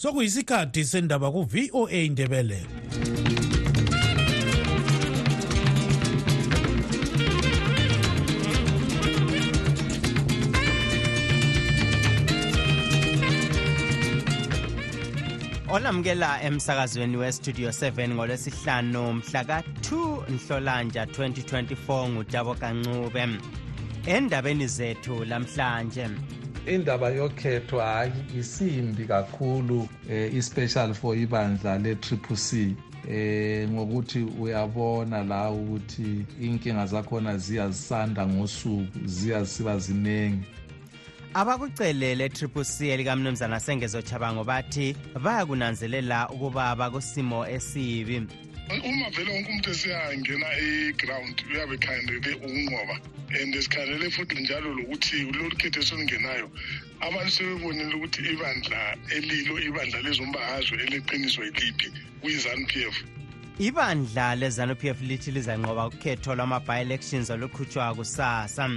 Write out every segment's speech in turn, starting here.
sokuyisikhathi sendaba ku-voa indebele olamukela emsakazweni westudio 7 ngolwesihlanu mhla ka-2 nhlolanja 2024 ngutabo kancube. Endabeni zethu lamhlanje indaba yokhetho hayi isimbi kakhulu eh, especially for ibandla le-triple c eh ngokuthi uyabona la ukuthi inkinga zakhona ziyazisanda ngosuku ziyasiba ziningi. Abakucelele triple c elikamnumzana sengezo chabango bathi bayakunanzelela ukuba bakusimo esibi. Uma vele wonke umuntu esiyangena e-ground uyabe ekhangelele ukunqoba. And sikhangelele futhi njalo lokuthi lolu khetho esolungenayo abantu sebebonile ukuthi ibandla elilo ibandla lezombahazwe eleqiniso yiliphi kuyi-zanu p f. Ibandla lezanu p f lithi lizanqoba ukhetho lwama-bi-elections olukhutshwa kusasa.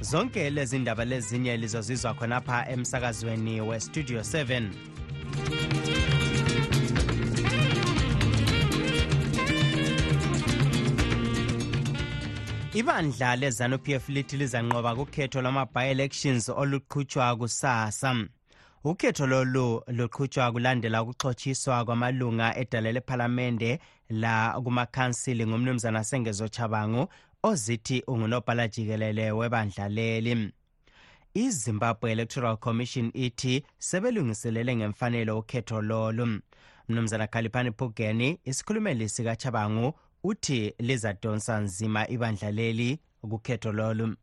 Zonke lezi ndaba lezinye lizozizwa khonapha emsakazweni westudio 7 ibandla lezanup f lithi lizanqoba kukhetho lwama-bi-elections oluqhutshwa kusasa. Ukhetho lolu luqhutshwa kulandela ukuxhotshiswa kwamalunga edala lephalamende la kumakhansili ngumnumzana sengezo chabangu ozithi ungunobhala jikelele webandla leli. Izimbabwe electoral commission ithi sebelungiselele ngemfanelo ukhetho lolu. Mnumzana khaliphani phugeni isikhulumeli sikachabangu uthi lizadonsa nzima ibandla leli kukhetho lolu.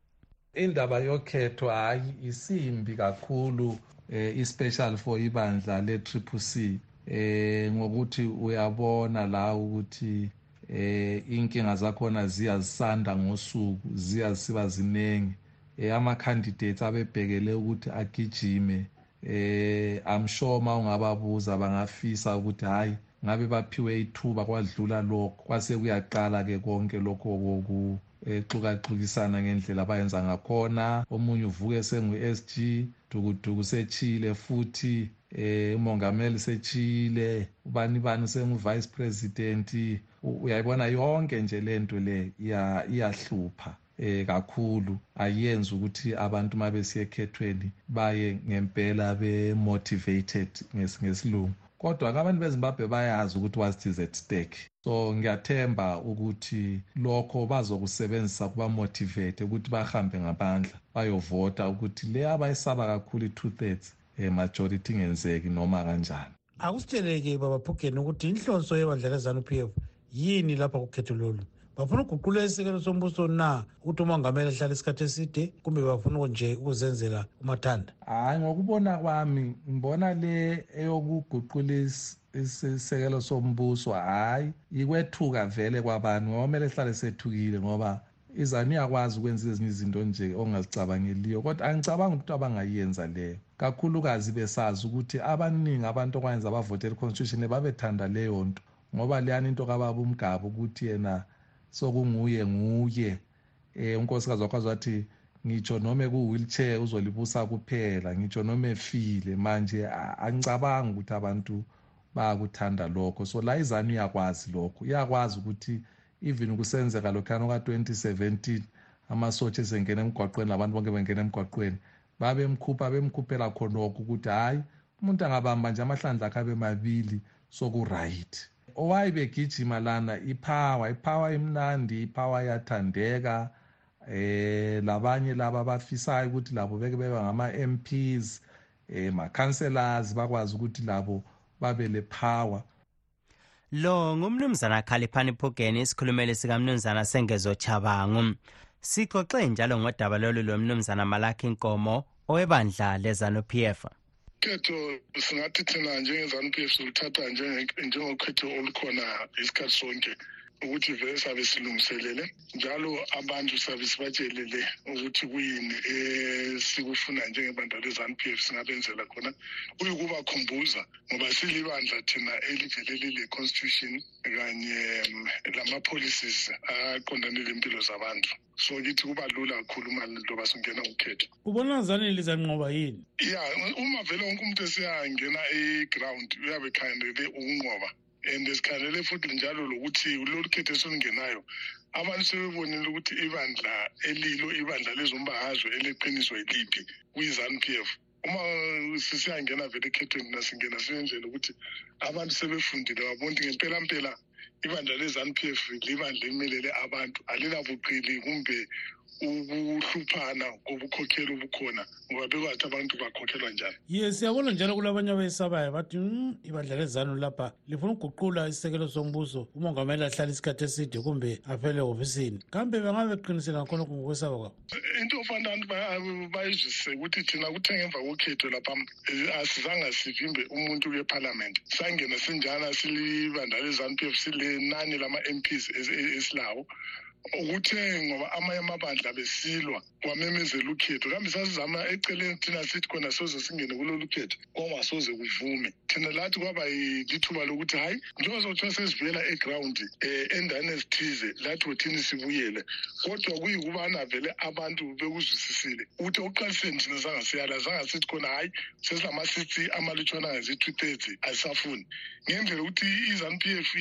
Indaba yokhetho hayi isimbi kakhulu eh, especially for ibandla le-triple c eh, ngokuthi uyabona la ukuthi eh inkinga zakhona ziyazisanda ngosuku ziyasiba ziningi. Eh ama-candidates abebhekele ukuthi agijime eh i'm sure uma ungababuza bangafisa ukuthi hhayi ngabe baphiwe ithuba kwadlula lokho kwase kuyaqala-ke konke lokho kokuxukaxukisana ngendlela abayenza ngakhona. Omunye uvuke sengu-s g dukuduku sechile futhi eh umongameli sechile ubani bani sengu-vice president? Uyayibona yonke nje lento le iyahlupha eh kakhulu. Ayenzi ukuthi abantu uma besiyekhethweni baye ngempela be-motivated ngesilungu. Kodwa-ke abantu bezimbabwe bayazi ukuthi what is at stake. So ngiyathemba ukuthi lokho bazokusebenzisa kubamotivate ukuthi bahambe ngabandla bayovota ukuthi le abayisaba kakhulu i-two thirds um majority ingenzeki noma kanjani. Akusitsheleke baba phugeni ukuthi inhlonso yebandla lezanu p f yini lapha kukhetho lolu bafuna ukuguqula isekelo sombuso na? Ukuthi umongameli ahlale isikhathi eside kumbe bafuna nje ukuzenzela umathanda? Hhayi ngokubona kwami ngibona le eyokuguqula isisekelo sombuso hhayi ikwethuka vele kwabantu ngoba kumele sihlale sethukile ngoba izanu iyakwazi ukwenza ezinye izinto nje ongazicabangeliyo kodwa angicabanga ukuthi abangayenza leyo kakhulukazi besazi ukuthi abaningi abantu okwayenza abavotela i-constitution babethanda leyo nto ngoba leyani into kababa umgaba ukuthi yena sokunguye nguye. Eh unkosikazi wakwazi wathi ngitsho noma ku-wheelchair uzolibusa kuphela ngitsho noma efile manje angicabanga ukuthi abantu bayakuthanda lokho. So la izanu iyakwazi lokho. Iyakwazi ukuthi even kusenzeka lokhuyana oka-2017 amasotsha esengena emgwaqweni labantu bonke bengena emgwaqweni babemkhupha bemkhuphela khonokho ukuthi hhayi umuntu angabamba nje amahlandla akhe abe mabili sokurayithi owayebegijima lana ipower ipower imnandi ipower iyathandeka eh labanye laba abafisayo ukuthi labo beke beba ngama-mps eh ma-councellors bakwazi ukuthi labo babe le power lo ngumnumzana khaliphani phugeni isikhulumeli sikamnumzana sengezo chabangu sixoxe njalo ngodaba lolu lomnumzana malakhi nkomo owebandla lezanu-p f. ukhetho singathi thina njengezanu p f siluthatha njengokhetho olukhona isikhathi sonke ukuthi vele sabe silungiselele njalo abantu sabe sibatshelele ukuthi kuyini esikufuna njengebandla le-ZANU-p f singabenzela khona. Kuyikubakhumbuza ngoba silibandla thina elivele lile-constitution kanye mm, lama-policies aqondane lempilo zabantu so kithi kuba lula kakhulu uma loba singena ukhetho ubona zani lizanqoba yini? Ya uma vele wonke umuntu esiyangena e-ground uyabe khanele ukunqoba. And sikhanele futhi njalo lokuthi lolu khetho esolungenayo abantu sebebonile ukuthi ibandla elilo ibandla lezombahazwe eleqiniso yiliphi kuyi-ZANU p f. Uma sisiyangena vele ekhethweni nasingena siyenzela ukuthi abantu sebefundile babona ukuthi ngempela mpela ibandla le-ZANU p f libandla elimelele abantu alilabuqili kumbe ukuhluphana kobukhokheli obukhona. Ngoba bekwathi abantu bakhokhelwa njani? Ye siyabona njalo kulabanye abayesabayo bathi "Mm, ibandla lezanu lapha lifuna ukuguqula isisekelo sombuso umongameli ahlala isikhathi eside kumbe afele ehofisini kambe bengabe beqinisela ngakhonokho ngokwesaba kwabo? Into ofana abantu bayizwisise ukuthi thina kuthe ngemva kokhetho lapha eh, asizange sivimbe umuntu kephalamende sangena sinjana silibandla le-ZANU-p f silenani lama-m ps esilawo ukuthe ngoba amanye amabandla besilwa kwamemezela ukhetho kambe sasizama eceleni thina sithi khona soze singene kulolu khetho kwangasoze kuvume. Thina lathi kwaba lithuba lokuthi hayi njengoba sokuthiwa sesivela egrawundi um endaweni ezithize lathi wothini sibuyele. Kodwa kuyikubana vele abantu bekuzwisisile ukuthi okuqaliseni thina zange siyala zange sithi khona hayi sesilama-sithi amalutshwana angazi-two thirty azisafuni ngendlela ukuthi i-ZANU-p f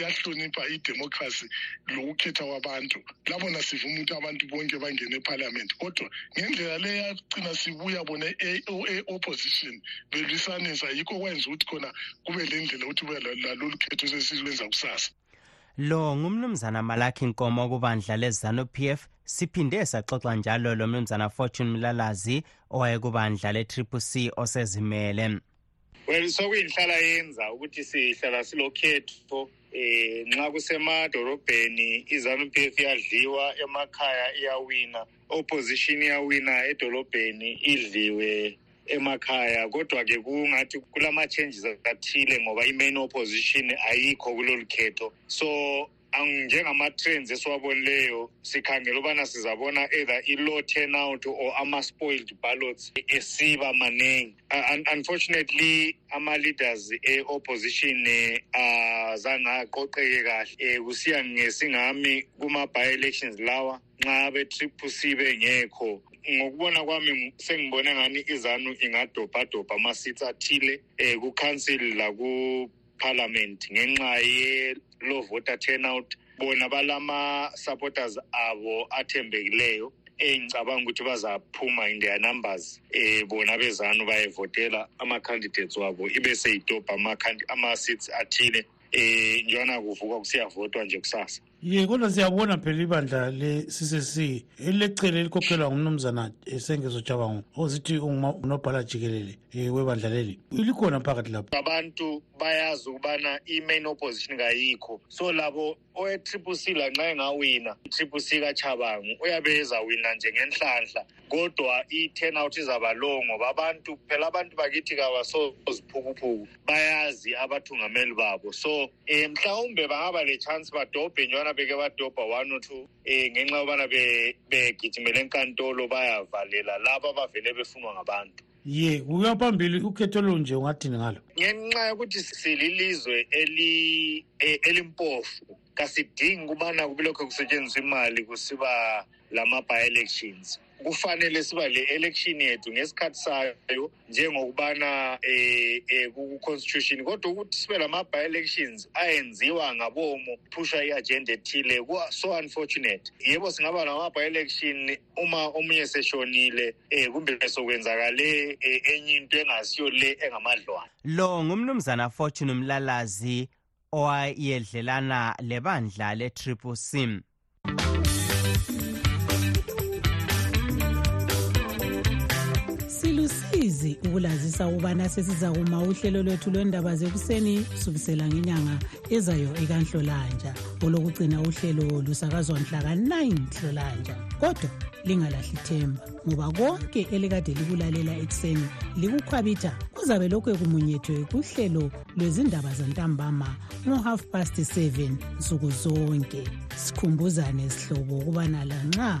yahlonipha idemocracy lokukhetha kwabantu labona sivuma ukuthi abantu bonke bangene ephalamenti kodwa ngendlela le yagcina sibuya bona e-opposition belwisanisa yikho kwenza ukuthi khona kube le ndlela ukuthi kube lalolu khetho sesilwenza kusasa. Lo ngumnumzana malakhi nkomo kubandla le-ZANU-p f siphinde saxoxa njalo lo mnumzana fortune mlalazi owayekubandla le-triple c osezimele. Well sokuyinhlala yenza ukuthi sihlala silokhetho eh nxa kusemadorobheni izanu p f iyadliwa emakhaya iyawina opposition iyawina edolobheni idliwe emakhaya. Kodwa-ke kungathi kulama-changes athile ngoba i-main opposition ayikho kulolu khetho. So njengama-trends esiwabonileyo sikhangela ubana sizabona either i-low turnout or ama-spoiled ballots esiba maningi. Uh, un unfortunately ama-leaders e-opposition azange uh, aqoqeke kahle. Um kusiya ngesingami kuma-by-elections lawa nxa be-triple c bengekho ngokubona kwami sengibone ngani izanu ingadobhadobha ama-seats athile um ku-council laku-parliament ngenxa ye-low voter turnout bona balama-supporters abo athembekileyo engicabanga ukuthi bazaphuma in their numbers. Eh bona bezanu bayevotela ama-candidates wabo ibe seyidobha ama-seats athile. Eh njana kuvuka kusiyavotwa nje kusasa ye kodwa siyabona phela ibandla le-ccc elilecele elikhokhelwa ngumnumzana esengezo jabango ozithi ungunobhala jikelele um webandla leli. Likhona phakathi lapho. Abantu bayazi ukubana i-main opposition kayikho. So labo owe-triple c lanxa engawina i-triple c kachabangu uyabe ezawina nje ngenhlanhla. Kodwa i-turnout izaba low ngoba abantu phela abantu bakithi kabasoziphukuphuku. Bayazi abathungameli babo. So um mhlawumbe bangaba le chance badobhe njwana beke badobha one or two um ngenxa yobana begijimele enkantolo bayavalela labo abavele befunwa ngabantu. Ye kuya phambili ukhetho lo nje ungathini ngalo? Ngenxa yokuthi sililizwe elimpofu kasidingi ukubana kubelokho kusetshenziswa imali kusiba lama-by-elections. Kufanele siba le election yethu ngesikhathi sayo njengokubana eh, eh ku-constitution. Kodwa ukuthi sibe lama-by-elections ayenziwa ngabomo phusha i-agenda ethile so unfortunate. Yebo singaba lama-by-election uma omunye seshonile eh kumbe sokwenzakale eh, enye into engasiyo le engamadlwana. Lo ngumnumzana fortune mlalazi owayedlelana lebandla le-triple sim silusizi ukulazisa ukubana sesizakuma uhlelo lwethu lwendaba zekuseni kusukisela ngenyanga ezayo ekanhlolanja olokugcina uhlelo lusakazwa mhla ka-9 hlolanja kodwa lingalahli themba ngoba konke elikade likulalela ekuseni likukhwabitha. Kuzabe lokhu kumunyethwe kuhlelo lwezindaba zantambama ngo-half past 7 nsuku zonke. Sikhumbuzane sihlobo ukubana lanxa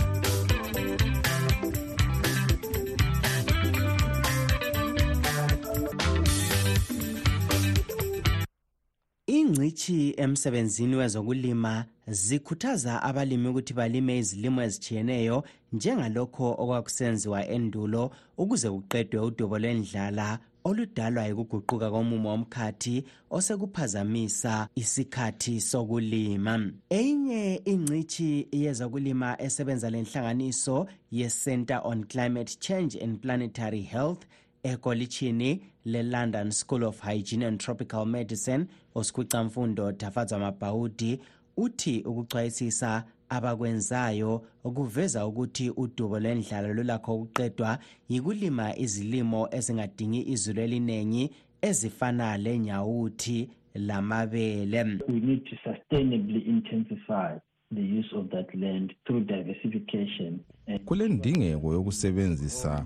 Ingcitshi emsebenzini wezokulima zikhuthaza abalimi ukuthi balime izilimo ezitshiyeneyo njengalokho okwakusenziwa endulo ukuze kuqedwe udubo lwendlala oludalwa yikuguquka komumo womkhathi osekuphazamisa isikhathi sokulima. Eyinye ingcitshi yezokulima esebenza lenhlanganiso ye-center on climate change and planetary health ekolitshini le-london school of hygiene and tropical medicine usikhucamfundo dafadzwa mabhawudi uthi ukuchwayisisa abakwenzayo kuveza ukuthi udubo lwendlala lulakho ukuqedwa yikulima izilimo ezingadingi izulu eliningi ezifana lenyawuthi lamabele. We need to sustainably intensify the use of that land through diversification kulendingeko yokusebenzisa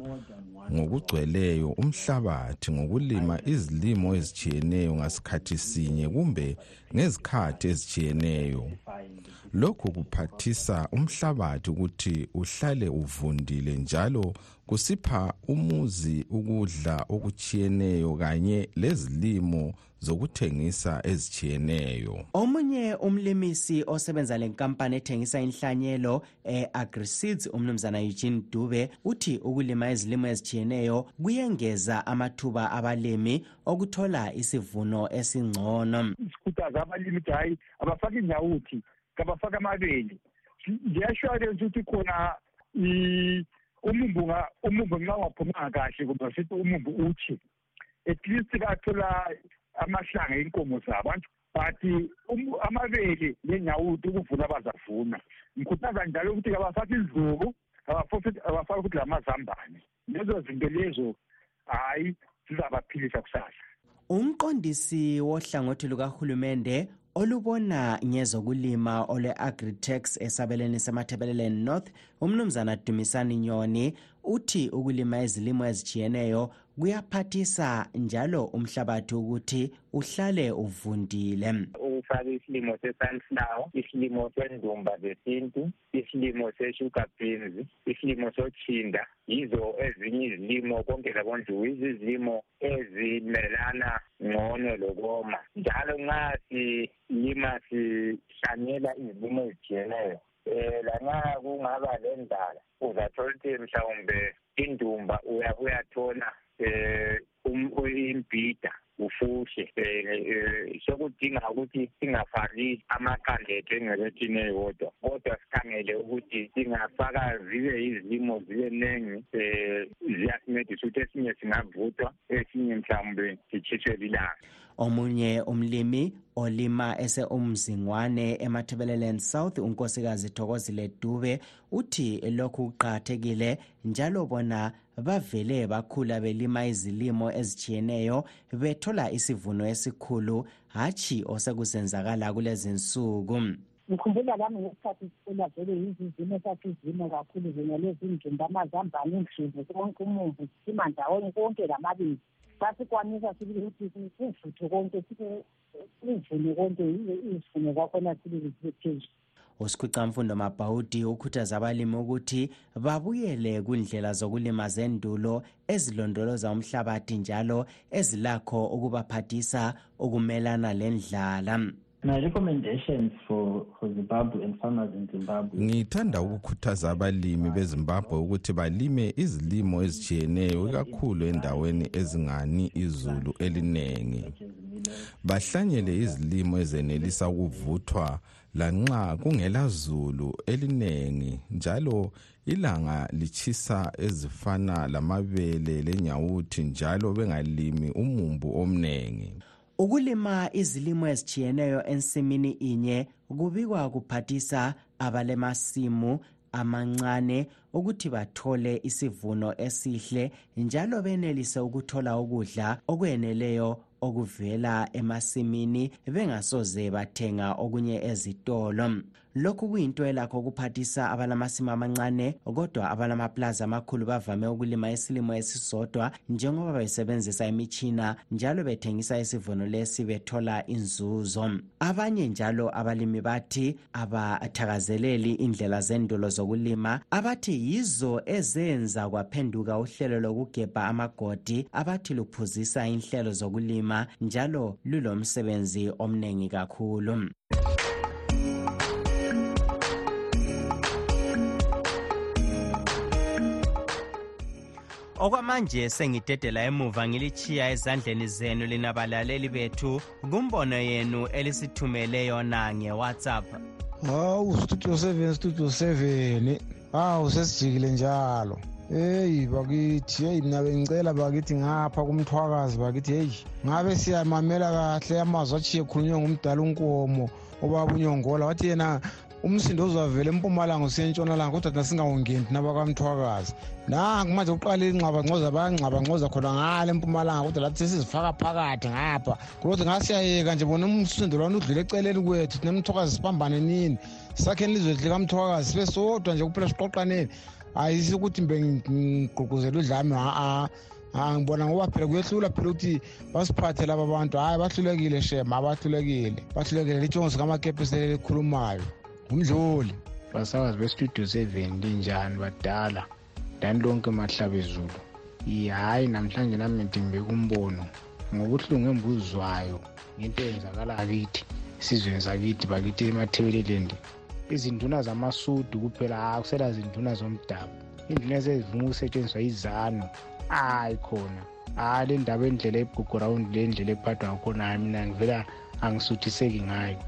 ngokugcweleyo umhlabathi ngokulima izilimo ezitshiyeneyo ngasikhathi sinye kumbe ngezikhathi ezitshiyeneyo. Lokhu kuphathisa umhlabathi ukuthi uhlale uvundile njalo kusipha umuzi ukudla okutshiyeneyo kanye lezilimo zokuthengisa ezitshiyeneyo. Omunye umlimisi osebenza lenkampani ethengisa inhlanyelo e-agriseeds umnumzana eugene dube uthi ukulima izilimo ezitshiyeneyo kuyengeza amathuba abalimi okuthola isivuno esingcono. Sikhuthaza abalimi ukuthi hhayi abafake inyawuthi kabafake amabele ngiyashwarensi ukuthi khona umumbu umumbu nxa ungaphumanga kahle kumbe sithi umumbu uthi at least bathola amahlanga enkomo zabo. But amabele nenyawuthi ukuvuna bazavuna. Ngikhuthaza njalo ukuthi kabafake izizuku abafake futhi lamazambane. Lezo zinto lezo hhayi zizabaphilisa kusasa. Umqondisi wohlangothi lukahulumende olubona ngezokulima olwe-agritex esabeleni semathebeleleni north umnumzana dumisani nyoni uthi ukulima izilimo ezitshiyeneyo kuyaphathisa njalo umhlabathi ukuthi uhlale uvundile. Ukufaka isilimo se-sunflower isilimo sendumba zesintu isilimo se-sugar beans isilimo sochinda yizo ezinye izilimo konke labonjuku izizilimo ezimelana ngcono lokoma. Njalo nxa silima sihlanyela izilimo ezitshiyeneyo um lanxa kungaba lendala uzathola ukuthi mhlawumbe indumba uyabe uyathola um imbhida ufuhle um sokudinga ukuthi singafaki amaqanda ethu engcebethini eyodwa kodwa sikhangele ukuthi singafaka zibe izilimo zibe nengi um ziyasincedisa ukuthi esinye singavuthwa esinye mhlawumbe sitshiswe lilanga. Omunye umlimi olima ese-umzingwane emathebeleland south unkosikazi thokozile dube uthi lokhu kuqakathekile njalo bona bavele bakhula belima izilimo ezitshiyeneyo bethola isivuno esikhulu hatshi osekusenzakala kulezi nsuku. Ngikhumbula lami ngesikhathi sikhula vele yizizimo sasizimo kakhulu zingalezi ndumba amazambane indlubu konke umumbu sisima ndawonye konke lamabili. Sasikwanisa sibili ukuthi kuvuthe konke kuvune konke izivuno kwakhona sibili zibe phezulu usikhwicamfundo mabhawudi ukhuthaza abalimi ukuthi babuyele kundlela zokulima zendulo ezilondoloza umhlabathi njalo ezilakho ukubaphathisa ukumelana lendlala my recommendations for, for zimbabwe and farmers in zimbabwe. Ngithanda ukukhuthaza abalimi bezimbabwe ukuthi balime izilimo ezitshiyeneyo ikakhulu endaweni ezingani izulu elinengi. Bahlanyele izilimo ezenelisa ukuvuthwa lanxa kungela zulu elinengi njalo ilanga lichisa ezifana lamabele lenyawuthi njalo bengalimi umumbu omnengi. Ukulima izilimo ezitshiyeneyo ensimini inye kubikwa kuphathisa abalemasimu amancane ukuthi bathole isivuno esihle njalo benelise ukuthola ukudla okweneleyo okuvela emasimini bengasoze bathenga okunye ezitolo. Lokhu kuyinto elakho ukuphathisa abalamasimi amancane kodwa abalamaplazi amakhulu bavame ukulima isilimo esisodwa njengoba besebenzisa imitshina njalo bethengisa isivuno lesi bethola inzuzo. Abanye njalo abalimi bathi abathakazeleli indlela zendulo zokulima abathi yizo ezenza kwaphenduka uhlelo lokugebha amagodi abathi luphuzisa inhlelo zokulima njalo lulomsebenzi omningi kakhulu. Okwamanje sengidedela emuva ngilichiya ezandleni zenu lina balaleli bethu kumbono yenu elisithumele yona ngewhatsapp. Hawu studio 7 studio 7 hawu sesijikile njalo. Heyi bakithi heyi mina bengicela bakithi ngapha kumthwakazi bakithi heyi ngabe siyamamela kahle amazwi achiye khulunywe ngumdala unkomo obaba unyongola wathi yena umsindo uzavela empumalanga usiya entshonalanga kodwa thina singawungeni thina bakamthwakazi nangu manje kuqala ingxabangcoza bayangxabangcoza khona ngale empumalanga kodwa lathi sesizifaka phakathi ngapha. Kulothi ngasiyayeka nje bona umsindo lwana udlule eceleni kwethu thina emthwakazi sibambane nini? Sakheni ilizwe likamthwakazi sibe sodwa nje kuphela siqoqaneni ayisi ukuthi mbe ngigqugquzela udlame ha ngibona ngoba phela kuyehlula phela ukuthi basiphathe laba bantu. Hhayi bahlulekile shema abahlulekile bahlulekile litshongozi kamakepesi elikhulumayo. Ngumdluli basakazi bestudio seven linjani badala? Dani lonke mahlaba ezulu hhayi namhlanje nami ngidimbeka umbono ngobuhlungu embuzwayo ngento eyenzakala kithi esizweni sakithi bakithi emathebelelendi izinduna zamasudu kuphela akusela zinduna zomdabu. Induna ezezivuma ukusetshenziswa izano hayi khona. Hayi le ndaba endlela ebugugurawundi le ndlela ephathwa ngakhona hayi mina ngivela angisuthiseki ngayo.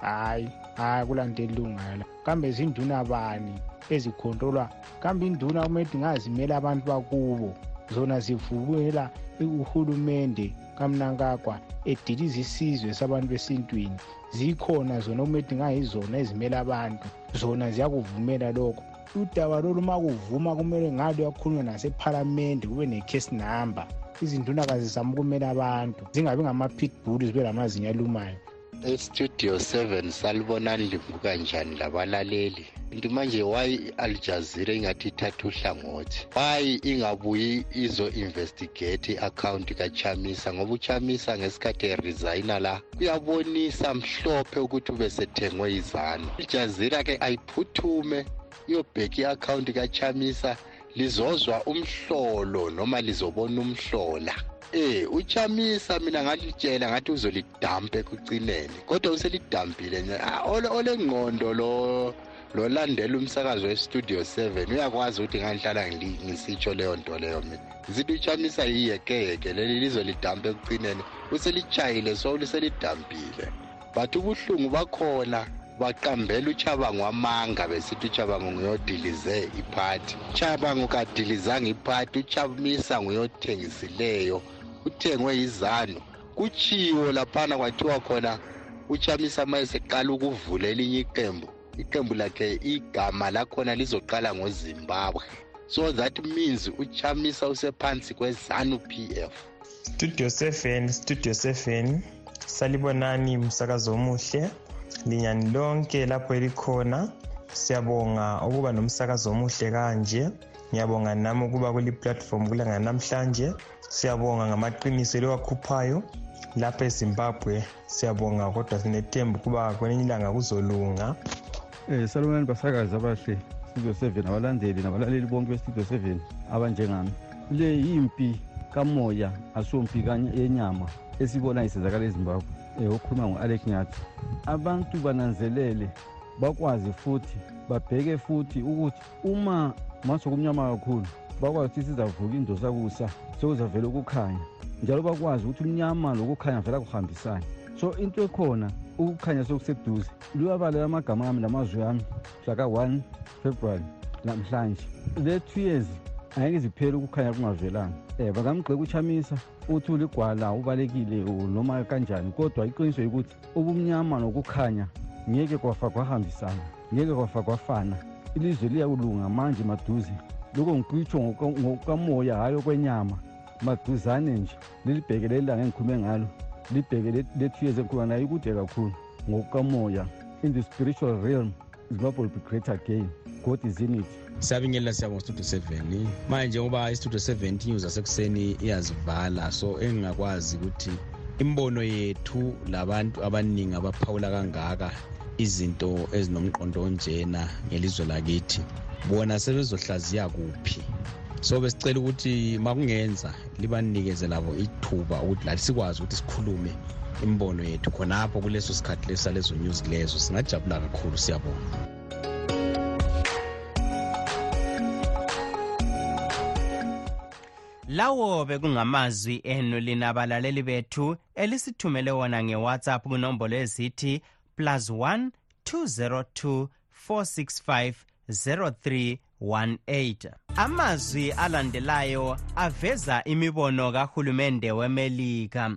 Hayi hayi kulanto elungayo kambe zinduna bani ezikhontrolwa? Kambe induna kumele ngazimela abantu bakubo? Zona zivukela uhulumende kamnankagwa ediliza isizwe sabantu besintwini. Zikhona zona okumele ngayizona ezimela abantu. Zona ziyakuvumela lokho. Udaba lolu uma kuvuma kumele ngalo yakhulunywa nasephalamende kube ne-case number. Izinduna kazizama ukumela abantu. Zingabi ngama-pitbull zibe lamazinyo alumayo estudio 7 salibonani livuka njani labalaleli? Nti manje why i-al jazeera ingathi ithatha uhlangothi? Why ingabuyi izo-investigate i-akhawunti kachamisa? Ngoba uchamisa ngesikhathi erisayina la kuyabonisa mhlophe ukuthi ubesethengwe izano ijazeera-ke ayiphuthume iyobheka i-akhawunti kachamisa lizozwa umhlolo noma lizobona umhlola eh uchamisa mina ngalitshela ngathi uzolidampa ekucineni. Kodwa uselidampile nje. Olengqondo lo lolandela umsakazo westudio 7 uyakwazi ukuthi ngangihlala ngisitsho leyo nto leyo mina. Zithi uchamisa yiyekeyeke leli lizolidampa ekucineni. Uselitshayile so liselidampile but ubuhlungu bakhona baqambela uchabango wamanga besithi uchabango nguyodilize iphathi uchabango kadilizanga iphathi uchamisa nguyothengisileyo. Uthengwe yizano kuchiwo laphana kwathiwa khona uchamisa ma eseqala ukuvula elinye iqembu. Iqembu lakhe igama lakhona lizoqala ngozimbabwe. So that means uchamisa usephansi kwezanu p f. Studio 7 studio 7 salibonani msakazo omuhle linyani lonke lapho elikhona. Siyabonga ukuba nomsakazo omuhle kanje. Ngiyabonga nami ukuba kuli platform kulanga namhlanje. Siyabonga ngamaqiniso eliwakhuphayo lapha ezimbabwe siyabonga kodwa sinethemba ukuba kwelinye ilanga kuzolunga. Um salonani basakazi abahle studio seven abalandeli nabalaleli bonke bestudio seven abanjengami. Le yimpi kamoya asompi yenyama esibona isenzakala ezimbabwe um okhuluma ngu-alec nyathi. Abantu bananzelele bakwazi futhi babheke futhi ukuthi uma masokumnyama kakhulu bakwazi ukuthi sizavuka indosakusa sekuzavela ukukhanya. Njalo bakwazi ukuthi umnyama lokukhanya vela kuhambisane so into ekhona ukukhanya sokuseduze luyabalela amagama ami namazwi ami mhlaka-1 february namhlanje. Le two years angeke ziphele ukukhanya kungavelanga. Um bangamgxeka uchamisa uthi uligwala ubalekile noma kanjani. Kodwa iqiniso yikuthi ubumnyama nokukhanya ngeke kwafa kwahambisana ngeke kwafa kwafana. Ilizwe liyakulunga manje maduze. Lokho ngikutsho ngokamoya hhayi okwenyama. Maduzane nje lilibheke leli langa engikhulume ngalo. Libheke le-two years engikhuluma nayo ikude kakhulu. Ngokukamoya in the spiritual realm zimbabwe will be great again god is in it. Siyabingelela siyabonga studio seven. Manje ngoba istudio seven news zasekuseni iyazivala so engingakwazi ukuthi imbono yethu labantu abaningi abaphawula kangaka izinto ezinomqondo onjena ngelizwe lakithi. Bona sebezohlaziya kuphi? So besicela ukuthi makungenza libanikeze labo ithuba ukuthi lathi sikwazi ukuthi sikhulume imbono yethu khonapho kuleso sikhathi leso salezo news lezo singajabula kakhulu siyabonga. Lawo bekungamazwi enu lina balaleli bethu elisithumele wona ngewhatsapp kunombolo ezithi plus 1 202 465 0318 amazwi alandelayo aveza imibono kahulumende wemelika.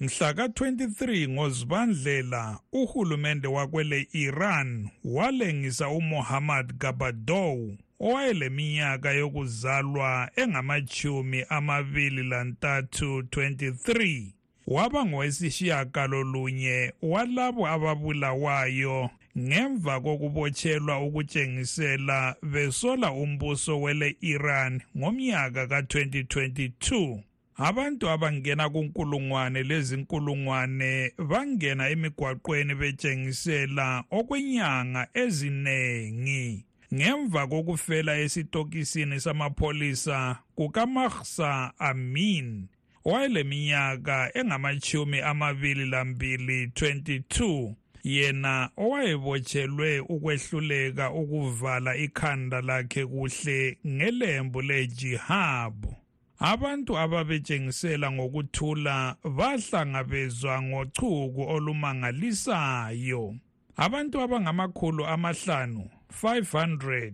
Mhla ka-23 ngozibandlela uhulumende wakwele Iran walengisa uMohammad Gabadow owayeleminyaka yokuzalwa engamachumi amabili lantathu 23 waba ngowesishiyagalolunye walabo ababulawayo. Ngemva kokubotshelwa ukutshengisela besola umbuso wele Iran ngomnyaka ka-2022 abantu abangena kunkulungwane lezinkulungwane bangena emigwaqweni betshengisela okwenyanga ezinengi. Ngemva kokufela esitokisini samapholisa kukamahsa amin owayeleminyaka engamachumi amabili lambili 22 yena owayebotshelwe ukwehluleka ukuvala ikhanda lakhe kuhle ngelembu lejihabu abantu ababetshengisela ngokuthula bahlangabezwa ngochuku olumangalisayo. Abantu abangamakhulu amahlanu 500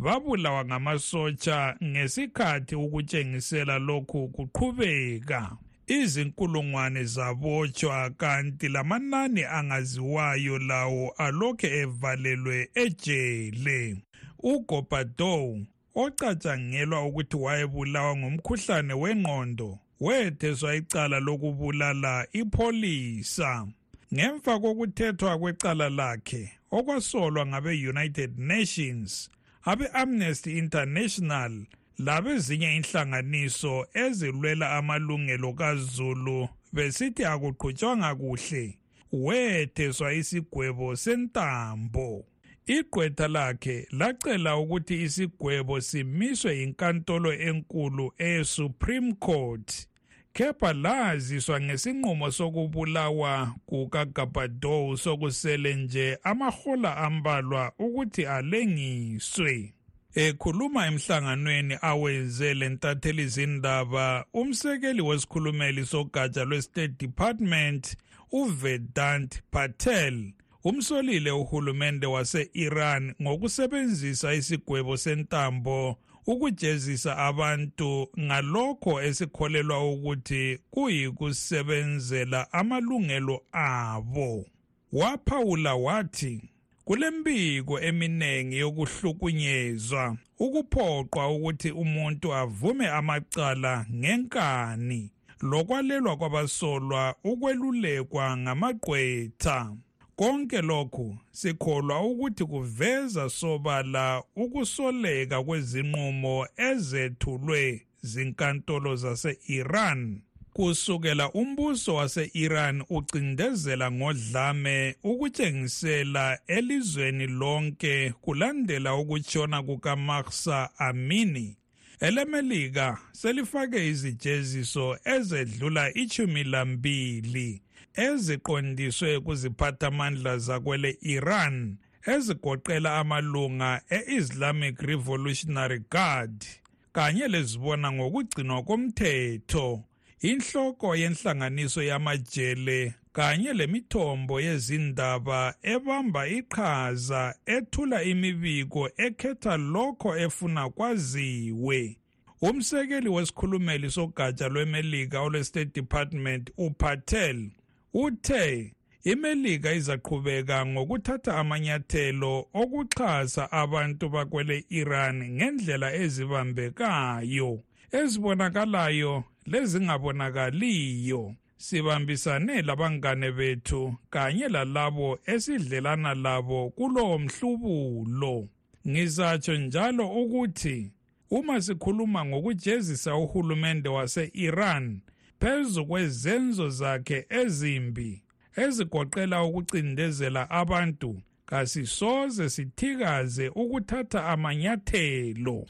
babulawa ngamasotsha ngesikhathi ukutshengisela lokhu kuqhubeka. Izinkulungwane zabotshwa kanti lamanani angaziwayo lawo alokhe evalelwe ejele. Ugobadow ocatshangelwa ukuthi wayebulawa ngumkhuhlane wengqondo wetheswa icala lokubulala ipholisa. Ngemva kokuthethwa kwecala lakhe okwasolwa ngabe-united nations abe-amnesty international labezinye inhlanganiso ezilwela amalungelo kazulu besithi akuqhutshwanga kuhle wetheswa isigwebo sentambo. Igqwetha lakhe lacela ukuthi isigwebo simiswe yinkantolo enkulu esupreme court. Kepha laziswa ngesinqumo sokubulawa kukagabadow sokusele nje amahola ambalwa ukuthi alengiswe. Ekhuluma emhlanganweni awenze lentatheli zindaba umsekeli wesikhulumeli sogatsha lwe-state department uvedant patel umsolile uhulumende wase-Iran ngokusebenzisa isigwebo sentambo ukujezisa abantu ngalokho esikholelwa ukuthi kuyikusebenzela amalungelo abo. Waphawula wathi kulembiko eminengi yokuhlukunyezwa ukuphoqwa ukuthi umuntu avume amacala ngenkani lokwalelwa kwabasolwa ukwelulekwa ngamagqwetha. Konke lokhu sikholwa ukuthi kuveza sobala ukusoleka kwezinqumo ezethulwe zinkantolo zase-Iran. Kusukela umbuso wase-Iran ucindezela ngodlame ukutshengisela elizweni lonke kulandela ukutshona kukaMahsa Amini. Elemelika selifake izijeziso ezedlula ichumi lambili. Eziqondiswe kuziphathamandla zakwele Iran ezigoqela amalunga e-Islamic Revolutionary Guard kanye lezibona ngokugcinwa komthetho inhloko yenhlanganiso yamajele kanye lemithombo yezindaba ebamba iqhaza ethula imibiko ekhetha lokho efuna kwaziwe. Umsekeli wesikhulumeli sogatsha lwemelika olwe-state department upatel uthe imelika izaqhubeka ngokuthatha amanyathelo okuxhasa abantu bakwele iran ngendlela ezibambekayo ezibonakalayo lezingabonakaliyo. Sibambisane labangane bethu kanye lalabo esidlelana labo kulowo mhlubulo. Ngizatsho njalo ukuthi uma sikhuluma ngokujezisa uhulumende wase-Iran phezu kwezenzo zakhe ezimbi ezigoqela ukucindezela abantu kasisoze sithikaze ukuthatha amanyathelo.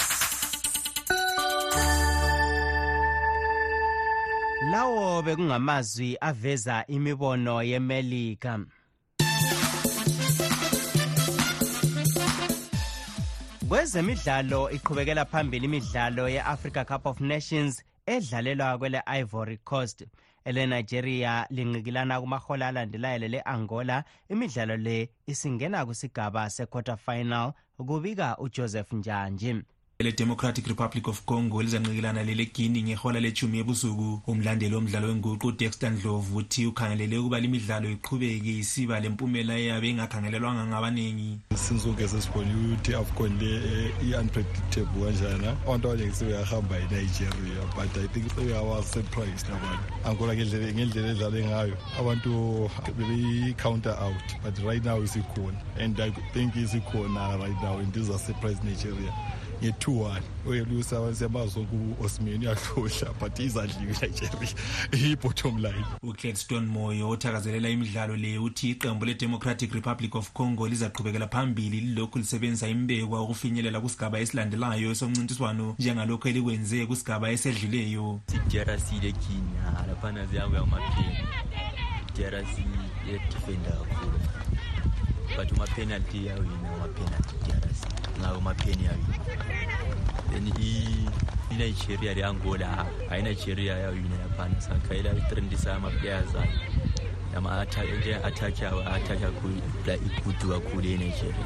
Lawo bekungamazwi aveza imibono yemelika. Kwezemidlalo iqhubekela phambili imidlalo ye-africa cup of nations edlalelwa kwele-ivory coast. Elenigeria linqikilana kumahola alandelayo lele-angola imidlalo le isingena kusigaba se-quarter final kubika ujoseph njanji le-democratic republic of congo lizanqikelana lelegini ngehola lechumi ebusuku. Umlandeli womdlalo wenguqu udexter ndlovu uthi ukhangelele ukuba limidlalo iqhubeke isiba lempumela eyabe ingakhangelelwanga ngabaningi. Sinsuke sesibone ukuthi afcon le i-unpredictable kanjana onto abaningi sebeyahamba inigeria but i think sebeyawasurprised abantu angola ngendlela edlale ngayo. Abantu bebeyi-counter out but right now isikhona. And i think isikhona right now and izasurprise nigeria nge-two-one oyelusa siyamazi ku-osman uyahlohla but izadliwe nigeria iyi-bottom line. Ucladstone moyo othakazelela imidlalo le uthi iqembu le-democratic republic of congo lizaqhubekela phambili lilokhu lisebenzisa imbekwa ukufinyelela kusigaba esilandelayo somncintiswano njengalokhu elikwenze kusigaba esedluleyo. Drc yedifenda kakhulu. But umapenalty yawina umapenalty drc na mapeni abi da ni nigeria de angola ai nigeria ya ina ya pan san kai da trend sa ya zai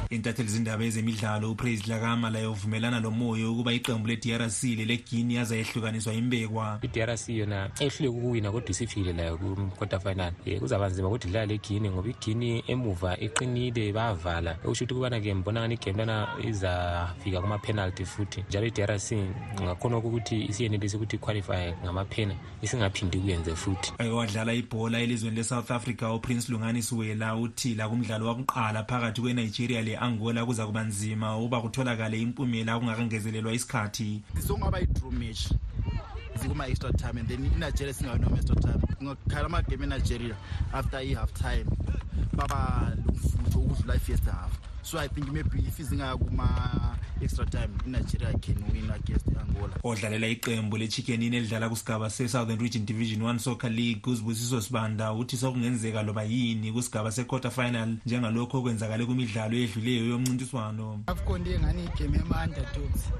intatheli zindaba ezemidlalo upraise dlakama laye uvumelana lo moyo ukuba iqembu le-drc leleguini azayehlukaniswa imbekwa i-drc yona ehluleka ukuwina kodwa isifile layo ku-quarter final um kuzaba nzima ukuthi idlala legini ngoba igini emuva iqinile bayavala. Okusho ukuthi kubana-ke mbonangani igame lana izafika kuma-penalty futhi. Njalo i-drc ngakhona ukuthi isiyenelise ukuthi iqualify ngamaphena isingaphindi kuyenze futhi. Wadlala ibhola elizweni le-south africa uprince lungani siwela uthi la kumdlalo wakuqala phakathi kwenigeria le-angola kuza kuba nzima ukuba kutholakale impumela kungakangezelelwa isikhathi. Zongaba yi-draw match zikuma-extra time and then inigeria singawinoma extra time. Ngakhala amagame enigeria after i-half time baba lomfutho ukudlula i-first half. So i think maybe if izingaya kuma-extra time inigeria can win against angola. Odlalela iqembu le-chickenin elidlala kusigaba se-southern region division one soccer league uzibusiso sibanda uthi sokungenzeka loba yini kusigaba se-quarter final njengalokho okwenzakale kwimidlalo edluleyo yomncintiswano. Afcon ndiye ngani igame yama-underdogs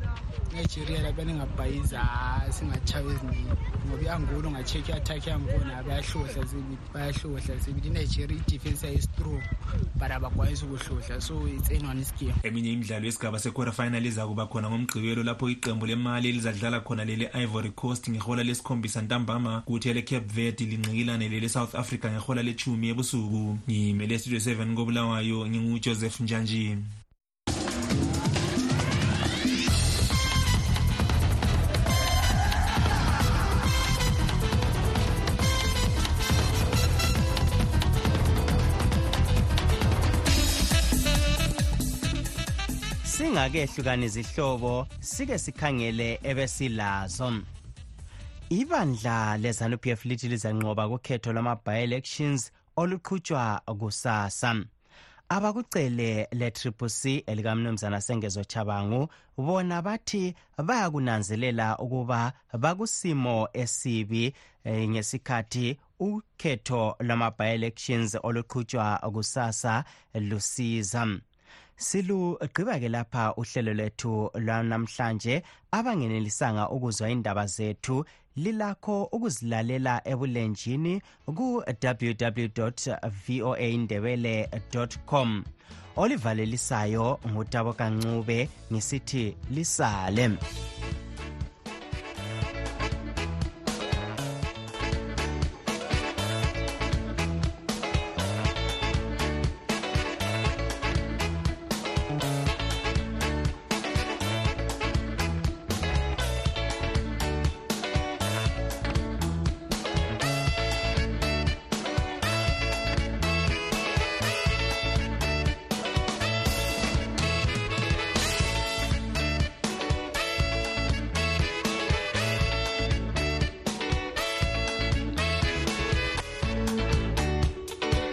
nigeria labani ngabhayiza singatshayo eziningi. Ngoba i-angola ungachekha i-attack yangkhona bayahlohla sibili bayahlohla sibili inigeria idefense yayi-strong but abakwanisi ukuhlohla so it's anyone game eminye imidlalo yesigaba se-quarter final iza kuba khona ngomgqibelo lapho iqembu lemali elizadlala khona lele-ivory coast ngehola lesikhombisa ntambama kuthi ele-cape verde linqikilane lele-south africa ngehola lethumi ebusuku. Ngimele studio 7 kobulawayo ngingujoseph njanji singake izihlobo sike sikhangele ebesilazo. Ibandla lezanup f lithi lizanqoba kukhetho lwama-bi-elections oluqhutshwa kusasa. Abakucele le-triple c elikamnumzana sengezo chabangu bona bathi bayakunanzelela ukuba bakusimo esibi eh, ngesikhathi ukhetho lwama-bi-elections oluqhutshwa kusasa lusiza. Silugqiba-ke lapha uhlelo lwethu lwanamhlanje abangenelisanga ukuzwa indaba zethu. Lilakho ukuzilalela ebulenjini ku-www voa indebele com. Olivalelisayo ngutabo kancube ngisithi lisale.